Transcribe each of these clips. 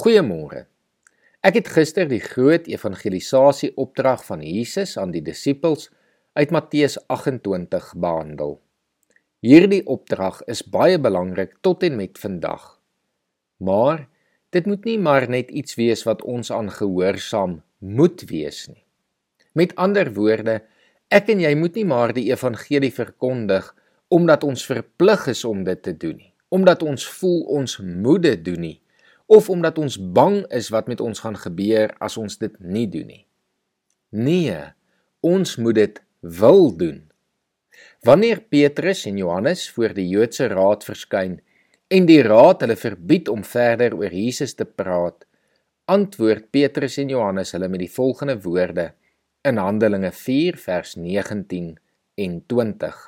Goeiemôre. Ek het gister die groot evangelisasie opdrag van Jesus aan die disippels uit Matteus 28 behandel. Hierdie opdrag is baie belangrik tot en met vandag. Maar dit moet nie maar net iets wees wat ons aan gehoorsaam moet wees nie. Met ander woorde, ek en jy moet nie maar die evangelie verkondig omdat ons verplig is om dit te doen nie, omdat ons voel ons moet dit doen nie of omdat ons bang is wat met ons gaan gebeur as ons dit nie doen nie. Nee, ons moet dit wil doen. Wanneer Petrus en Johannes voor die Joodse raad verskyn en die raad hulle verbied om verder oor Jesus te praat, antwoord Petrus en Johannes hulle met die volgende woorde in Handelinge 4 vers 19 en 20.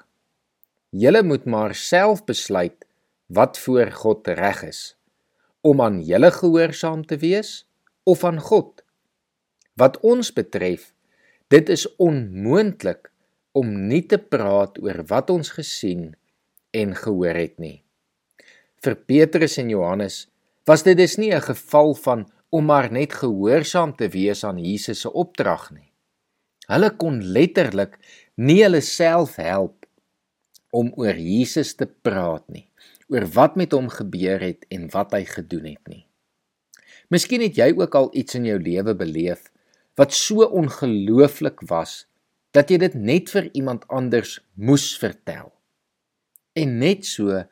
Julle moet maar self besluit wat voor God reg is om aan julle gehoorsaam te wees of aan God. Wat ons betref, dit is onmoontlik om nie te praat oor wat ons gesien en gehoor het nie. Vir Petrus en Johannes was dit dus nie 'n geval van om maar net gehoorsaam te wees aan Jesus se opdrag nie. Hulle kon letterlik nie hulle self help om oor Jesus te praat nie oor wat met hom gebeur het en wat hy gedoen het nie. Miskien het jy ook al iets in jou lewe beleef wat so ongelooflik was dat jy dit net vir iemand anders moes vertel. En net so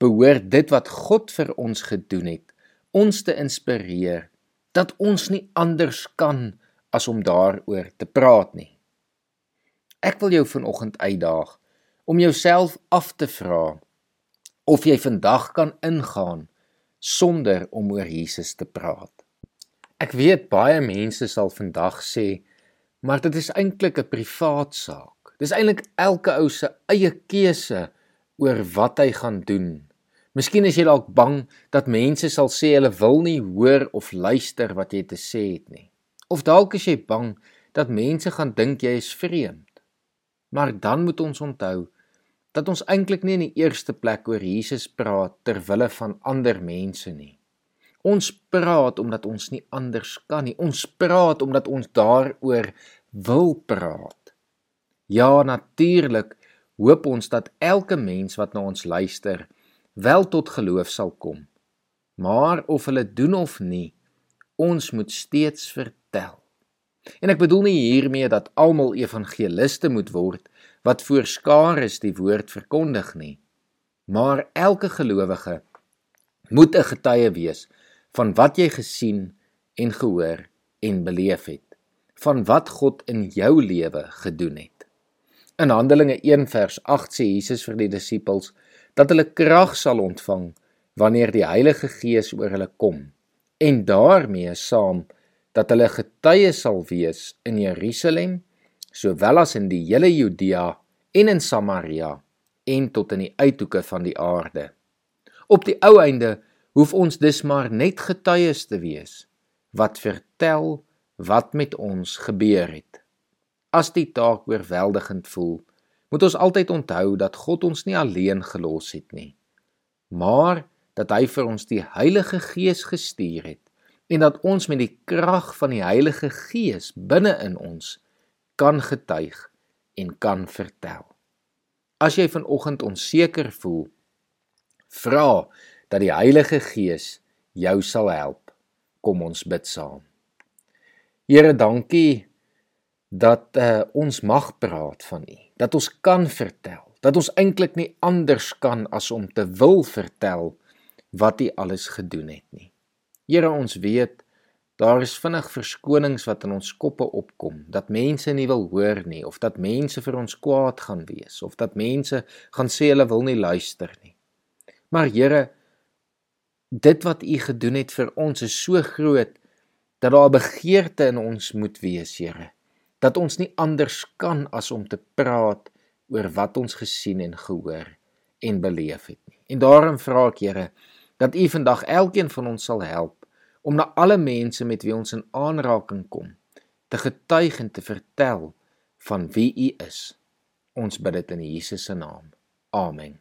behoort dit wat God vir ons gedoen het, ons te inspireer dat ons nie anders kan as om daaroor te praat nie. Ek wil jou vanoggend uitdaag om jouself af te vra of jy vandag kan ingaan sonder om oor Jesus te praat. Ek weet baie mense sal vandag sê, maar dit is eintlik 'n privaat saak. Dis eintlik elke ou se eie keuse oor wat hy gaan doen. Miskien is jy dalk bang dat mense sal sê hulle wil nie hoor of luister wat jy te sê het nie. Of dalk is jy bang dat mense gaan dink jy is vreemd. Maar dan moet ons onthou dat ons eintlik nie in die eerste plek oor Jesus praat ter wille van ander mense nie. Ons praat omdat ons nie anders kan nie. Ons praat omdat ons daaroor wil praat. Ja, natuurlik hoop ons dat elke mens wat na ons luister wel tot geloof sal kom. Maar of hulle doen of nie, ons moet steeds vertel. En ek bedoel nie hiermee dat almal evangeliste moet word wat voor skare die woord verkondig nie. Maar elke gelowige moet 'n getuie wees van wat jy gesien en gehoor en beleef het, van wat God in jou lewe gedoen het. In Handelinge 1 vers 8 sê Jesus vir die disippels dat hulle krag sal ontvang wanneer die Heilige Gees oor hulle kom en daarmee saam dat hulle getuies sal wees in Jerusalem sowel as in die hele Judea en in Samaria en tot in die uithoeke van die aarde. Op die ou einde hoef ons dus maar net getuies te wees wat vertel wat met ons gebeur het. As die taak oorweldigend voel, moet ons altyd onthou dat God ons nie alleen gelos het nie, maar dat hy vir ons die Heilige Gees gestuur het en dat ons met die krag van die Heilige Gees binne in ons kan getuig en kan vertel. As jy vanoggend onseker voel, vra dat die Heilige Gees jou sal help. Kom ons bid saam. Here, dankie dat uh, ons mag praat van U, dat ons kan vertel, dat ons eintlik nie anders kan as om te wil vertel wat U alles gedoen het nie. Here, ons weet Daar is vinnig verskonings wat in ons koppe opkom dat mense nie wil hoor nie of dat mense vir ons kwaad gaan wees of dat mense gaan sê hulle wil nie luister nie. Maar Here, dit wat U gedoen het vir ons is so groot dat daar 'n begeerte in ons moet wees, Here, dat ons nie anders kan as om te praat oor wat ons gesien en gehoor en beleef het nie. En daarom vra ek, Here, dat U vandag elkeen van ons sal help om na alle mense met wie ons in aanraking kom te getuig en te vertel van wie U is. Ons bid dit in Jesus se naam. Amen.